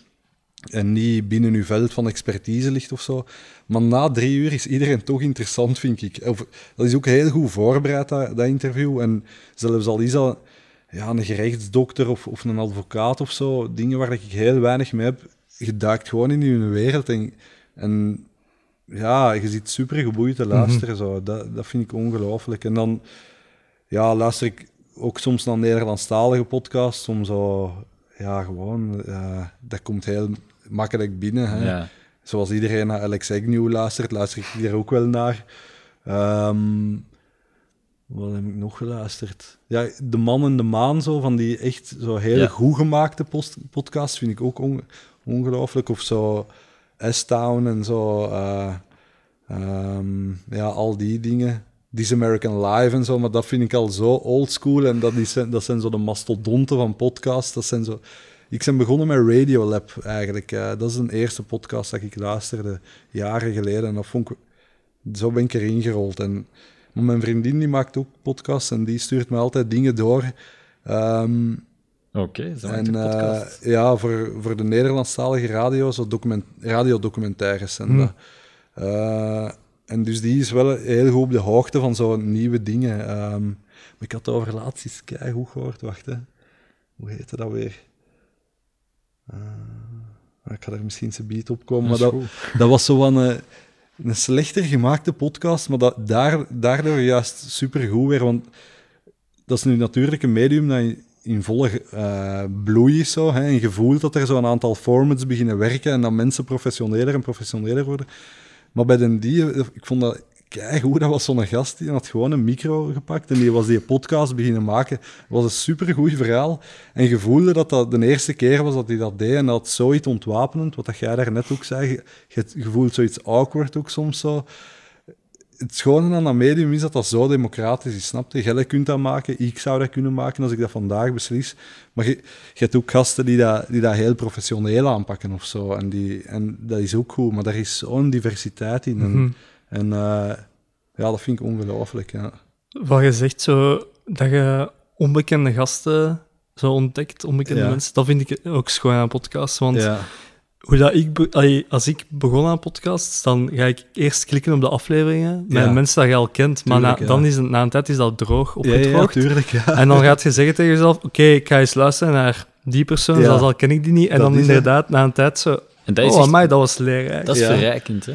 en niet binnen uw veld van expertise ligt of zo. Maar na drie uur is iedereen toch interessant, vind ik. Of, dat is ook heel goed voorbereid, dat, dat interview. En zelfs al is dat ja, een gerechtsdokter of, of een advocaat of zo, dingen waar ik heel weinig mee heb, je duikt gewoon in hun wereld en, en ja, je zit super geboeid te luisteren. zo. Dat, dat vind ik ongelooflijk. En dan ja, luister ik ook soms naar Nederlandstalige podcasts, soms zo, ja, gewoon, eh, dat komt heel makkelijk binnen. Hè. Ja. Zoals iedereen naar Alex Agnew luistert, luister ik hier ook wel naar. Ehm, wat heb ik nog geluisterd? Ja, De Man en de Maan, zo, van die echt zo hele Ja. goed gemaakte post podcasts, vind ik ook on- ongelooflijk. Of zo S-Town en zo. eh, ehm, ja, al die dingen. This American Live en zo, maar dat vind ik al zo oldschool. En dat, is, dat zijn zo de mastodonten van podcasts. Dat zijn zo... Ik ben begonnen met Radiolab eigenlijk. eh, dat is een eerste podcast dat ik luisterde jaren geleden. En dat vond ik... Zo ben ik erin gerold. En mijn vriendin die maakt ook podcasts en die stuurt me altijd dingen door. Ehm, Oké, maakt en eh, ja, voor, voor de Nederlandstalige radio, zo document, radiodocumentaires. En, Hmm. Eh, en dus die is wel heel goed op de hoogte van zo'n nieuwe dingen. Ehm, maar ik had over laatst iets goed gehoord. Wacht, hè. Hoe heette dat weer? Eh, ik ga er misschien zijn beat op komen. Maar Dat dat, dat was zo van een, een slechter gemaakte podcast, maar dat, daar, daardoor juist supergoed weer. Want dat is nu natuurlijk een medium dat in, in volle eh, bloei is. Zo, hè, en je voelt dat er zo'n aantal formats beginnen werken en dat mensen professioneler en professioneler worden. Maar bij den die, ik vond dat hoe dat was zo'n gast, die had gewoon een micro gepakt en die was die podcast beginnen maken. Het was een supergoed verhaal. En je voelde dat dat de eerste keer was dat hij dat deed en dat zoiets ontwapenend, wat dat jij daar net ook zei. Je, je, voelt zoiets awkward ook soms zo. Het schone aan dat medium is dat dat zo democratisch is, snap je? Jij kunt dat maken, ik zou dat kunnen maken als ik dat vandaag beslis. Maar je, hebt ook gasten die dat, die dat heel professioneel aanpakken of zo. En, die, en dat is ook goed, maar daar is zo'n diversiteit in. En eh, ja, dat vind ik ongelooflijk. Ja. Wat je zegt, zo, dat je onbekende gasten zo ontdekt, onbekende Ja. mensen, dat vind ik ook schoon aan podcasts. Want ja. hoe dat ik als ik begon aan podcasts, dan ga ik eerst klikken op de afleveringen met Ja. mensen dat je al kent. Maar Tuurlijk, na, ja. dan is het, na een tijd is dat droog, Ja, ja, tuurlijk. Ja. en dan gaat je zeggen tegen jezelf, oké, ik ga eens luisteren naar die persoon, Ja. zelfs al ken ik die niet. En Dat dan inderdaad, na een tijd zo, En dat is, oh, echt- amai, dat was leerrijk. dat is Ja. verrijkend, hè.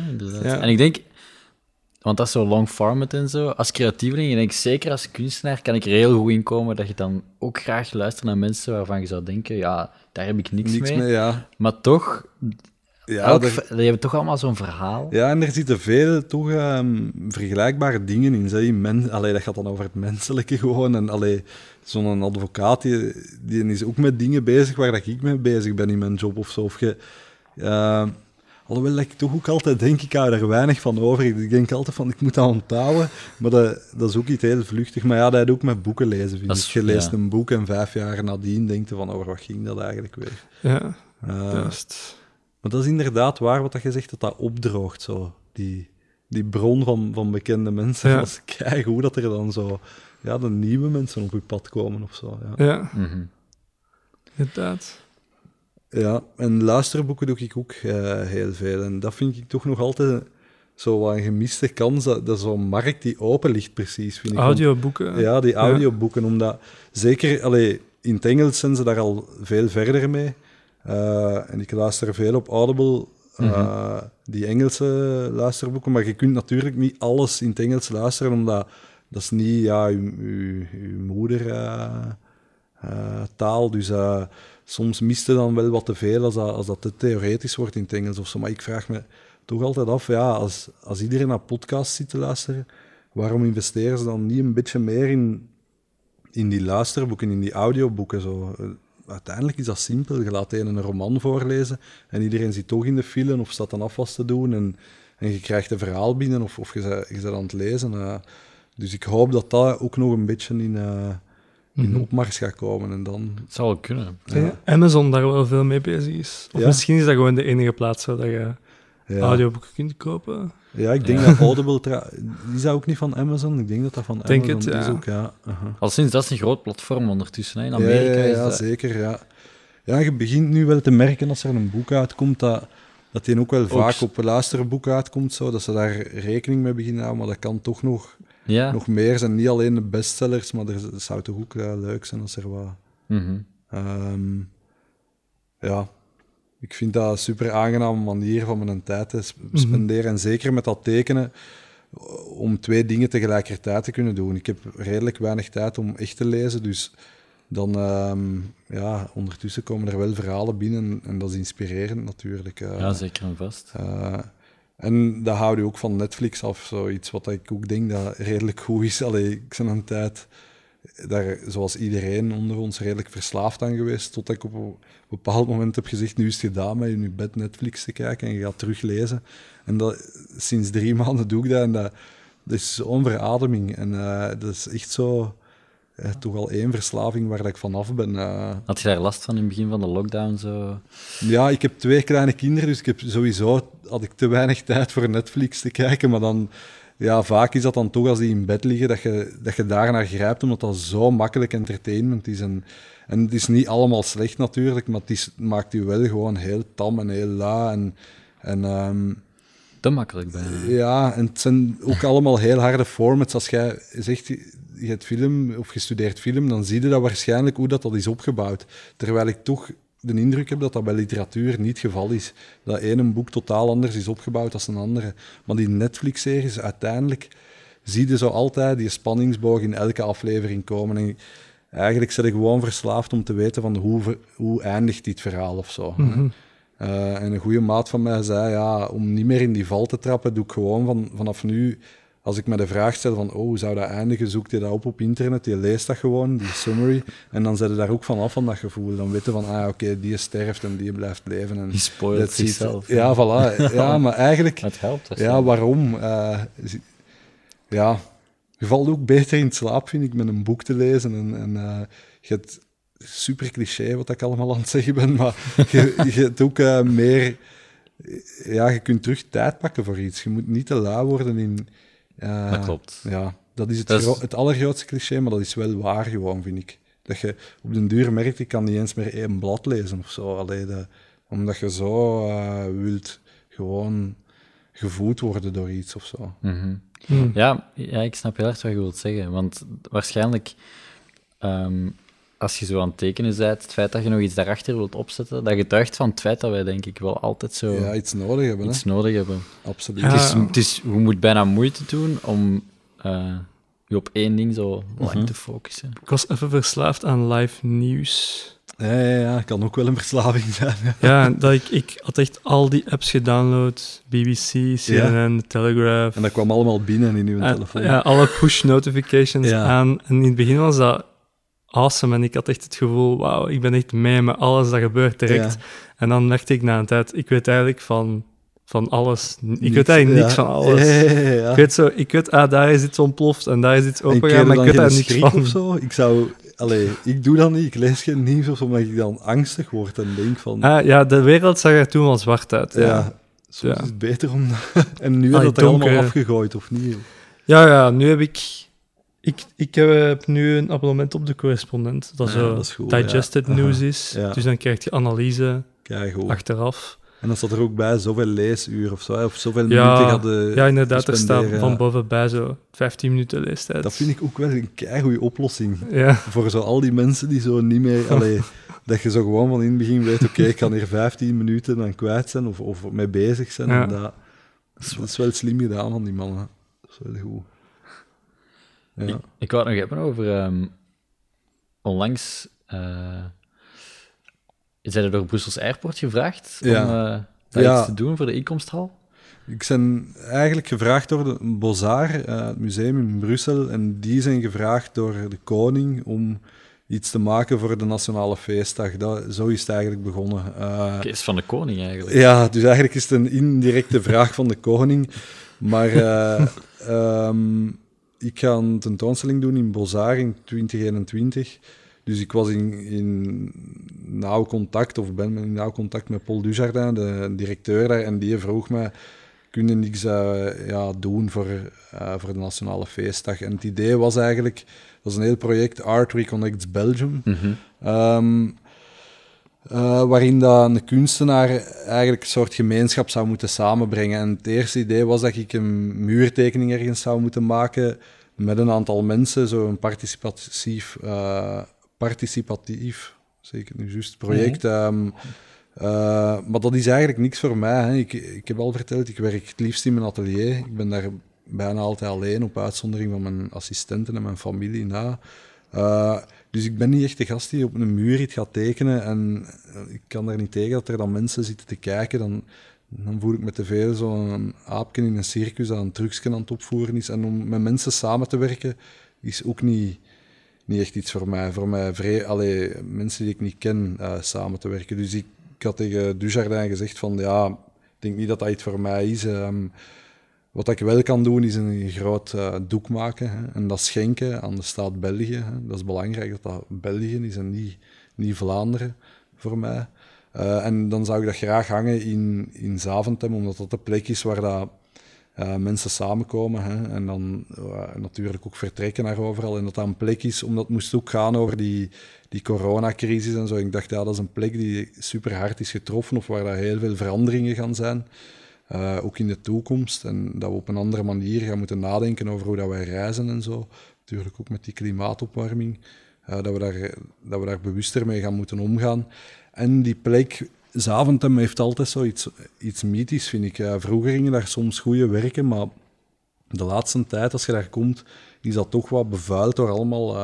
En ik denk, want dat is zo long format en zo, als creatieveling, ik denk zeker als kunstenaar kan ik er heel goed in komen dat je dan ook graag luistert naar mensen waarvan je zou denken, ja, daar heb ik niks, Niks mee. mee, ja. Maar toch, Ja, elk, die hebben toch allemaal zo'n verhaal. ja, en er zitten veel toch ehm, vergelijkbare dingen in. Zeg. Men, allee, dat gaat dan over het menselijke gewoon. En zo'n advocaat, die, die is ook met dingen bezig waar dat ik mee bezig ben in mijn job of zo. Of je, eh, alhoewel ik toch ook altijd denk, ik hou er weinig van over. Ik denk altijd van, ik moet dat onthouden. Maar dat, dat is ook iets heel vluchtig. Maar ja, dat had ook met boeken lezen, vind ik. Je leest ja. een boek en vijf jaar nadien denkt je van, over wat ging dat eigenlijk weer? Ja, juist. maar dat is inderdaad waar wat dat je zegt, dat dat opdroogt, zo. Die, die bron van, van bekende mensen. Ja. Dat is keigoed dat er dan zo... Ja, de nieuwe mensen op je pad komen of zo. Ja, Ja, Mhm. inderdaad. Ja en luisterboeken doe ik ook eh, heel veel. En dat vind ik toch nog altijd zo wat een gemiste kans, dat, dat zo'n markt die open ligt precies, vind ik. Audioboeken. Ja, die audioboeken, omdat zeker allee, in het Engels zijn ze daar al veel verder mee. Eh, en ik luister veel op Audible, eh, die Engelse luisterboeken, maar je kunt natuurlijk niet alles in het Engels luisteren, omdat dat is niet ja, uw, uw, uw moeder taal. Dus eh, soms mist je dan wel wat te veel als dat, als dat te theoretisch wordt in het Engels of zo. Maar ik vraag me toch altijd af, ja, als, als iedereen naar podcasts zit te luisteren, waarom investeren ze dan niet een beetje meer in, in die luisterboeken, in die audioboeken? Zo? Eh, Uiteindelijk is dat simpel. Je laat een een roman voorlezen en iedereen zit toch in de file of staat dan afwas te doen en, en je krijgt een verhaal binnen of, of je, je bent aan het lezen. eh. dus ik hoop dat dat ook nog een beetje in, eh, in opmars gaat komen. En dan... Het zou wel kunnen. Amazon daar wel veel mee bezig is. Of Ja. misschien is dat gewoon de enige plaats waar je Ja, audioboeken kunt kopen. ja ik denk dat Audible... tra- Is dat ook niet van Amazon? Ik denk dat dat van Denk Amazon het, is ook, ja. aha. Al sinds dat is een groot platform ondertussen. Hè. In Ja, Amerika ja, is ja, dat... zeker, ja. Ja, je begint nu wel te merken als er een boek uitkomt, dat, dat die ook wel vaak op een luisterboek uitkomt, zo, dat ze daar rekening mee beginnen houden, maar dat kan toch nog, Ja. nog meer zijn. Niet alleen de bestsellers, maar er het zou toch ook eh, leuk zijn als er wat... Mhm. ehm, ja, ik vind dat een super aangename manier van mijn tijd te sp- spenderen. En zeker met dat tekenen, om twee dingen tegelijkertijd te kunnen doen. Ik heb redelijk weinig tijd om echt te lezen, dus dan, ehm, ja, ondertussen komen er wel verhalen binnen en dat is inspirerend natuurlijk. eh. ja, zeker en vast. Eh, en dat houdt je ook van Netflix af, zoiets wat ik ook denk dat redelijk goed is. Allee, ik ben een tijd daar, zoals iedereen onder ons, redelijk verslaafd aan geweest, tot ik op een bepaald moment heb gezegd, nu is het gedaan met in je bed Netflix te kijken en je gaat teruglezen. En dat, sinds drie [LAUGHS] maanden doe ik dat en dat, is zo'n verademing. En eh, dat is echt zo, eh, toch al één verslaving waar dat ik vanaf ben. eh. Had je daar last van in het begin van de lockdown? Zo? Ja, ik heb twee kleine kinderen, dus ik heb sowieso had ik te weinig tijd voor Netflix te kijken. Maar dan, ja, vaak is dat dan toch als die in bed liggen, dat je, dat je daar naar grijpt, omdat dat zo makkelijk entertainment is. En, en het is niet allemaal slecht natuurlijk, maar het is, maakt je wel gewoon heel tam en heel la. En, en ehm, Te makkelijk bijna. ja, en het zijn ook allemaal heel harde formats. Als jij zegt, je hebt film of je studeert film, dan zie je dat waarschijnlijk hoe dat, dat is opgebouwd. Terwijl ik toch de indruk heb dat dat bij literatuur niet het geval is. Dat ene boek totaal anders is opgebouwd dan een andere. Maar die Netflix-series, uiteindelijk zie je zo altijd die spanningsboog in elke aflevering komen. En eigenlijk zit ik gewoon verslaafd om te weten van hoe, hoe eindigt dit verhaal of zo. Eh, en een goede maat van mij zei, ja, om niet meer in die val te trappen, doe ik gewoon van, vanaf nu, als ik me de vraag stel van, oh, hoe zou dat eindigen, zoekt je dat op op internet, je leest dat gewoon, die summary, en dan zet je daar ook van af van dat gevoel. Dan weet je van, ah, oké, die sterft en die blijft leven. En Die spoilt zichzelf. Ja, voilà. Ja, [LAUGHS] maar eigenlijk, Het helpt. dat ja, waarom? Eh, ja, je valt ook beter in slaap, vind ik, met een boek te lezen. En, en eh, je hebt super cliché wat ik allemaal aan het zeggen ben, maar je, je hebt ook eh, meer... Ja, je kunt terug tijd pakken voor iets. Je moet niet te lui worden in... eh, Dat klopt. Ja, dat is het, Dat is- gro- het allergrootste cliché, maar dat is wel waar gewoon, vind ik. Dat je op den duur merkt, ik kan niet eens meer één blad lezen of zo. Allee, de- omdat je zo eh, wilt gewoon gevoed worden door iets of zo. Mhm. Hmm. Ja, ja, ik snap heel erg wat je wilt zeggen. Want waarschijnlijk, ehm, als je zo aan het tekenen bent, het feit dat je nog iets daarachter wilt opzetten, dat getuigt van het feit dat wij denk ik wel altijd zo Ja, iets nodig hebben, hè? iets nodig hebben. Absoluut. Ja. Het is, het is, je moet bijna moeite doen om eh, je op één ding zo lang Mhm. te focussen. Ik was even verslaafd aan live nieuws. Ja, ja, ja, kan ook wel een verslaving [LAUGHS] zijn. ja. Ja, dat ik, ik had echt al die apps gedownload. BBC, CNN, Telegraph. En dat kwam allemaal binnen in uw telefoon. ja, alle push notifications Ja. aan. En in het begin was dat awesome. En ik had echt het gevoel, wauw, ik ben echt mee met alles dat gebeurt direct. Ja. En dan merkte ik na een tijd, ik weet eigenlijk van, van alles. Ik Niks, weet eigenlijk niks ja. van alles. Ja, ja, ja. Ik weet zo, ik weet, ah, daar is iets ontploft en daar is iets opengegaan, maar ik weet daar niks van. of zo? Ik zou... Allee, ik doe dat niet. Ik lees geen nieuws of zo, omdat ik dan angstig word en denk van... Ah, ja, de wereld zag er toen wel zwart uit. Ja, ja, ja. soms Ja. is het beter om... [LAUGHS] en nu je dat er allemaal afgegooid, of niet? ja, nu heb ik... Ik, ik heb nu een abonnement op de correspondent, dat Ja, zo dat is goed, digested ja. news is. Ja. Dus dan krijg je analyse Kijk, achteraf. En dan staat er ook bij zoveel leesuur of zo, of zoveel minuten Ja, hadden ja, inderdaad, er staat van boven bij zo 15 minuten leestijd. Dat vind ik ook wel een keigoede oplossing. Voor zo al die mensen die zo niet meer... [LAUGHS] Allee, dat je zo gewoon van in het begin weet, oké, ik kan hier 15 minuten aan kwijt zijn of, of mee bezig zijn. Ja. En dat, dat is wel slim gedaan van die mannen. Dat is wel goed. Ik, ik wou het nog hebben over ehm, onlangs. eh zijn er door Brussels Airport gevraagd Ja. om eh, daar Ja. iets te doen voor de inkomsthal? Ik ben eigenlijk gevraagd door de Bozar, eh, het museum in Brussel, en die zijn gevraagd door de koning om iets te maken voor de Nationale Feestdag. Dat, zo is het eigenlijk begonnen. Oké, is van de koning eigenlijk. Ja, dus eigenlijk is het een indirecte vraag van de koning. Maar eh, [LAUGHS] ehm, ik ga een tentoonstelling doen in Bozar in 2021. Dus ik was in, in nauw contact, of ben in nauw contact met Paul Dujardin, de directeur daar, en die vroeg me, kun je niks uh, ja, doen voor, uh, voor de Nationale Feestdag? En het idee was eigenlijk, dat is een heel project, Art Reconnects Belgium, mm -hmm. um, uh, waarin dat een kunstenaar eigenlijk een soort gemeenschap zou moeten samenbrengen. En het eerste idee was dat ik een muurtekening ergens zou moeten maken met een aantal mensen, zo'n participatief, uh, participatief, zeker nu juist, project. -hmm. um, uh, maar dat is eigenlijk niks voor mij. Hè. Ik, ik heb al verteld, ik werk het liefst in mijn atelier. Ik ben daar bijna altijd alleen, op uitzondering van mijn assistenten en mijn familie na. Dus ik ben niet echt de gast die op een muur iets gaat tekenen. En ik kan daar niet tegen dat er dan mensen zitten te kijken. Dan, dan voel ik me te veel zo'n aapje in een circus dat een trucsje aan het opvoeren is. En om met mensen samen te werken is ook niet, niet echt iets voor mij. Voor mij vrij, allee, mensen die ik niet ken uh, samen te werken. Dus ik, had tegen Dujardin gezegd van ja, ik denk niet dat dat iets voor mij is. Um, wat ik wel kan doen, is een groot uh, doek maken hè, en dat schenken aan de staat België. Hè. Dat is belangrijk dat dat België is en niet, niet Vlaanderen voor mij. Uh, en dan zou ik dat graag hangen in, in Zaventem, omdat dat de plek is waar dat, uh, mensen samenkomen hè, en dan natuurlijk ook vertrekken naar overal. En dat dat een plek is, omdat het moest ook gaan over die, die coronacrisis en zo. Ik dacht, ja, dat is een plek die super hard is getroffen of waar daar heel veel veranderingen gaan zijn. Uh, ook in de toekomst. En dat we op een andere manier gaan moeten nadenken over hoe dat wij reizen en zo. Natuurlijk ook met die klimaatopwarming. Uh, dat, we daar, dat we daar bewuster mee gaan moeten omgaan. En die plek, Zaventem heeft altijd zoiets iets mythisch, vind ik. Uh, vroeger gingen daar soms goede werken, maar de laatste tijd, als je daar komt, is dat toch wat bevuild door allemaal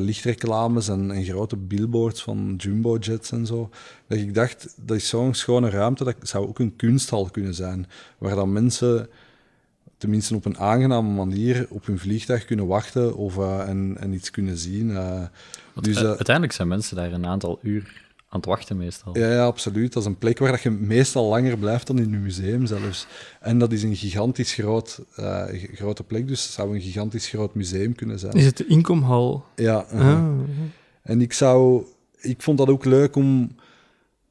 lichtreclames en, en, grote billboards van jumbo-jets en zo. Dat ik dacht, dat is zo'n schone ruimte, dat zou ook een kunsthal kunnen zijn. Waar dan mensen, tenminste op een aangename manier, op hun vliegtuig kunnen wachten of, uh, en, en iets kunnen zien. Uh, dus, uiteindelijk zijn mensen daar een aantal uur aan het wachten meestal. Ja, ja, absoluut. Dat is een plek waar dat je meestal langer blijft dan in een museum zelfs. En dat is een gigantisch groot, uh, grote plek, dus het zou een gigantisch groot museum kunnen zijn. Is het de inkomhal? Ja. Uh -huh. ah. En ik zou... Ik vond dat ook leuk om,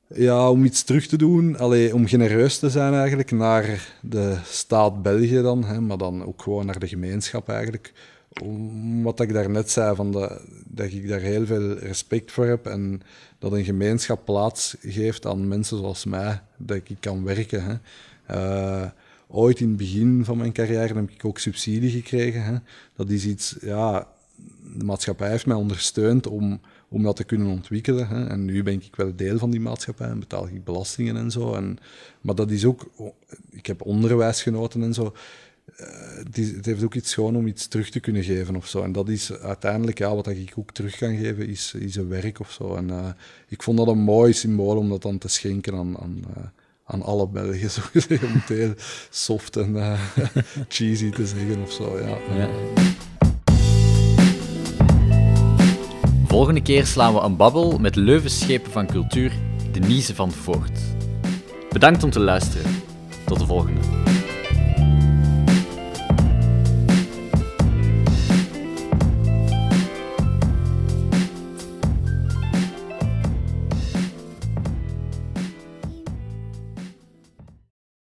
ja, om iets terug te doen, allee, om genereus te zijn eigenlijk naar de staat België dan, hè, maar dan ook gewoon naar de gemeenschap eigenlijk wat ik daarnet zei, van de, dat ik daar heel veel respect voor heb en dat een gemeenschap plaats geeft aan mensen zoals mij, dat ik kan werken. Hè. Uh, ooit in het begin van mijn carrière heb ik ook subsidie gekregen. Hè. Dat is iets, ja, de maatschappij heeft mij ondersteund om, om dat te kunnen ontwikkelen. Hè. En nu ben ik wel deel van die maatschappij en betaal ik belastingen en zo. En, maar dat is ook, ik heb onderwijs genoten en zo. Uh, het heeft ook iets gewoon om iets terug te kunnen geven of zo. En dat is uiteindelijk, ja, wat ik ook terug kan geven, is, is een werk of zo. En uh, ik vond dat een mooi symbool om dat dan te schenken aan, aan, uh, aan alle Belgen, [LAUGHS] zo gezegd. Om het heel soft en [LAUGHS] cheesy te zeggen of zo, ja. ja. Volgende keer slaan we een babbel met Leuvenschepen van cultuur, de Niese van Voort. Bedankt om te luisteren. Tot de volgende.